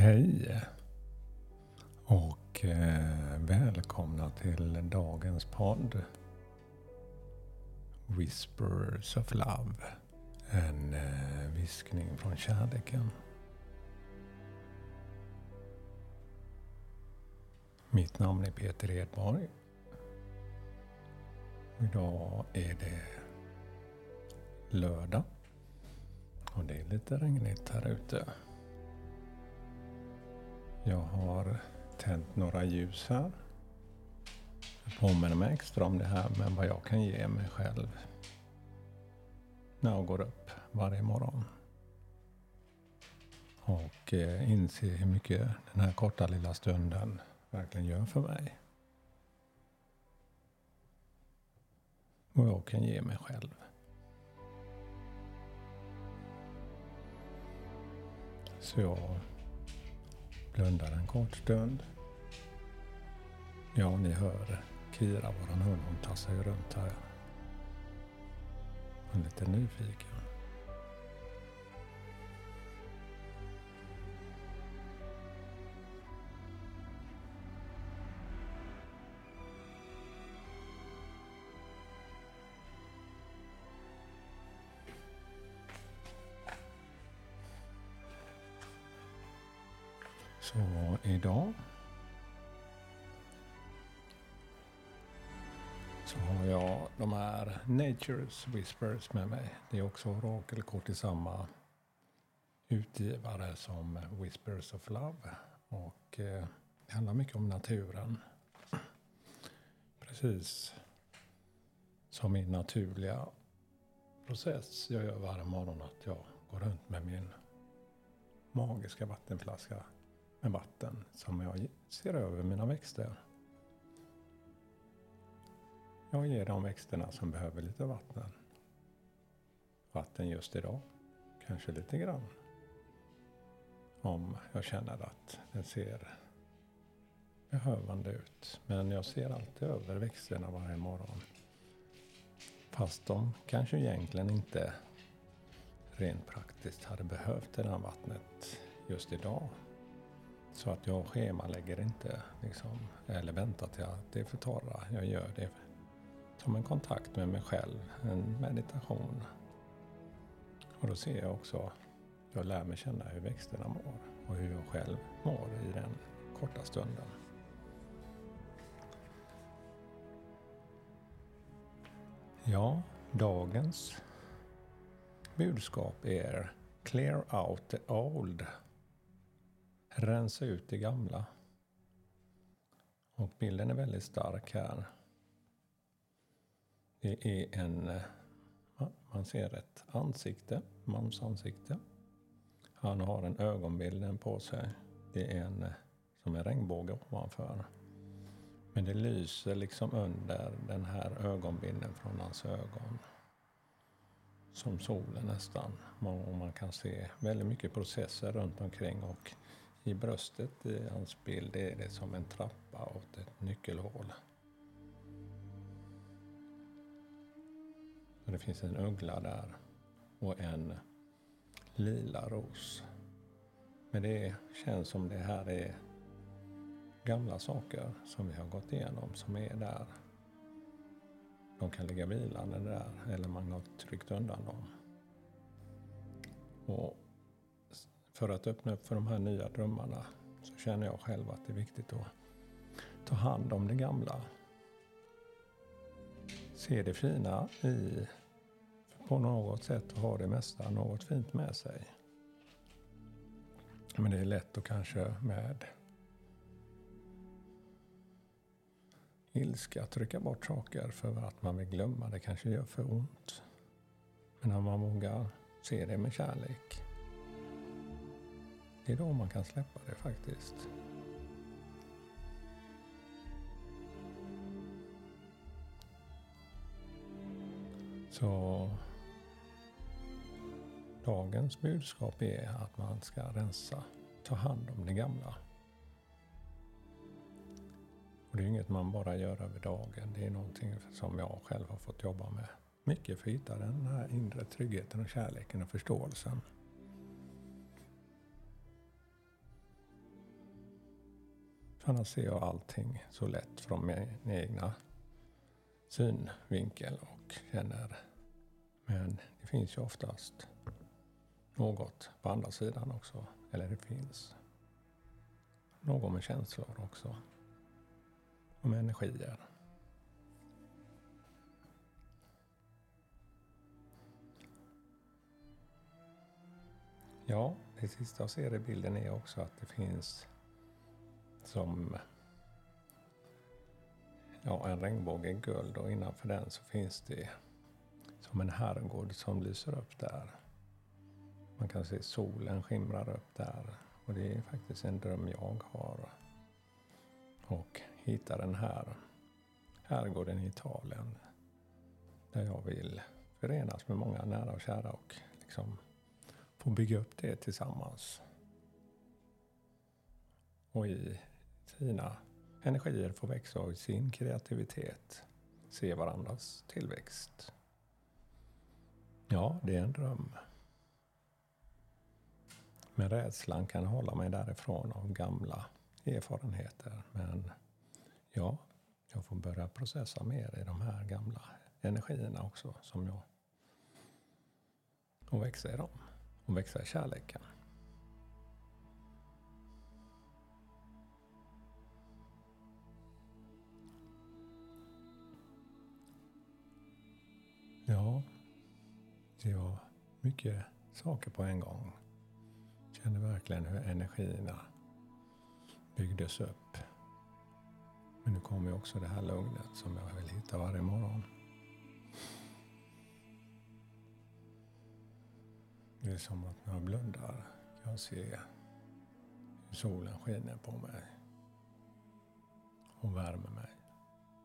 Hej och eh, välkomna till dagens podd Whispers of Love. En eh, viskning från kärleken. Mitt namn är Peter Edborg. Idag är det lördag och det är lite regnigt här ute. Jag har tänt några ljus här. Jag påminner mig extra om det här med vad jag kan ge mig själv när jag går upp varje morgon. Och eh, inse hur mycket den här korta lilla stunden verkligen gör för mig. Vad jag kan ge mig själv. Så jag blundar en kort stund. Ja, ni hör Kira, våran hund, hon tassar ju runt här. Hon är lite nyfiken. Så idag så har jag de här Nature's Whispers med mig. Det är också orakelkort i samma utgivare som Whispers of Love. Och eh, det handlar mycket om naturen. Precis som min naturliga process jag gör varje morgon att jag går runt med min magiska vattenflaska med vatten som jag ser över mina växter. Jag ger de växterna som behöver lite vatten. Vatten just idag, kanske lite grann. Om jag känner att den ser behövande ut. Men jag ser alltid över växterna varje morgon. Fast de kanske egentligen inte rent praktiskt hade behövt det där vattnet just idag. Så att jag schemalägger inte liksom, eller väntar till att det är för torra. Jag gör det som en kontakt med mig själv, en meditation. Och då ser jag också, jag lär mig känna hur växterna mår och hur jag själv mår i den korta stunden. Ja, dagens budskap är Clear out the old. Rensa ut det gamla. Och bilden är väldigt stark här. Det är en, eh, ah, man ser ett ansikte, mans ansikte. Han har en ögonbild på sig. Det är en eh, som en regnbåge ovanför. Men det lyser liksom under den här ögonbilden från hans ögon. Som solen nästan. Och man kan se väldigt mycket processer runt omkring och i bröstet i hans bild är det som en trappa åt ett nyckelhål. Och det finns en uggla där och en lila ros. Men det känns som det här är gamla saker som vi har gått igenom som är där. De kan ligga vilande där eller man har tryckt undan dem. Och för att öppna upp för de här nya drömmarna så känner jag själv att det är viktigt att ta hand om det gamla. Se det fina i på något sätt ha det mesta något fint med sig. Men det är lätt att kanske med ilska trycka bort saker för att man vill glömma. Det kanske gör för ont. Men när man vågar se det med kärlek det är då man kan släppa det faktiskt. Så dagens budskap är att man ska rensa, ta hand om det gamla. Och det är inget man bara gör över dagen. Det är någonting som jag själv har fått jobba med mycket för att hitta den här inre tryggheten och kärleken och förståelsen. För annars ser jag allting så lätt från min egna synvinkel och känner. Men det finns ju oftast något på andra sidan också. Eller det finns någon med känslor också. Och med energier. Ja, det sista jag ser i bilden är också att det finns som ja, en regnbåge i guld och innanför den så finns det som en herrgård som lyser upp där. Man kan se solen skimrar upp där och det är faktiskt en dröm jag har. Och hitta den här herrgården i Italien där jag vill förenas med många nära och kära och liksom få bygga upp det tillsammans. Och i sina energier få växa och sin kreativitet se varandras tillväxt. Ja, det är en dröm. Men rädslan kan hålla mig därifrån av gamla erfarenheter. Men ja, jag får börja processa mer i de här gamla energierna också som jag och växa i dem och växa i kärleken. Det var mycket saker på en gång. Kände verkligen hur energierna byggdes upp. Men nu kommer också det här lugnet som jag vill hitta varje morgon. Det är som att när jag blundar kan jag se hur solen skiner på mig och värmer mig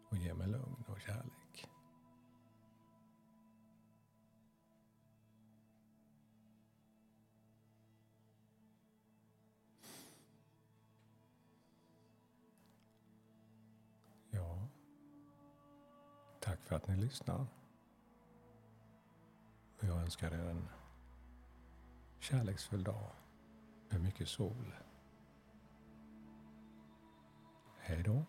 och ger mig lugn och kärlek. För att ni lyssnar. Jag önskar er en kärleksfull dag med mycket sol. Hej då.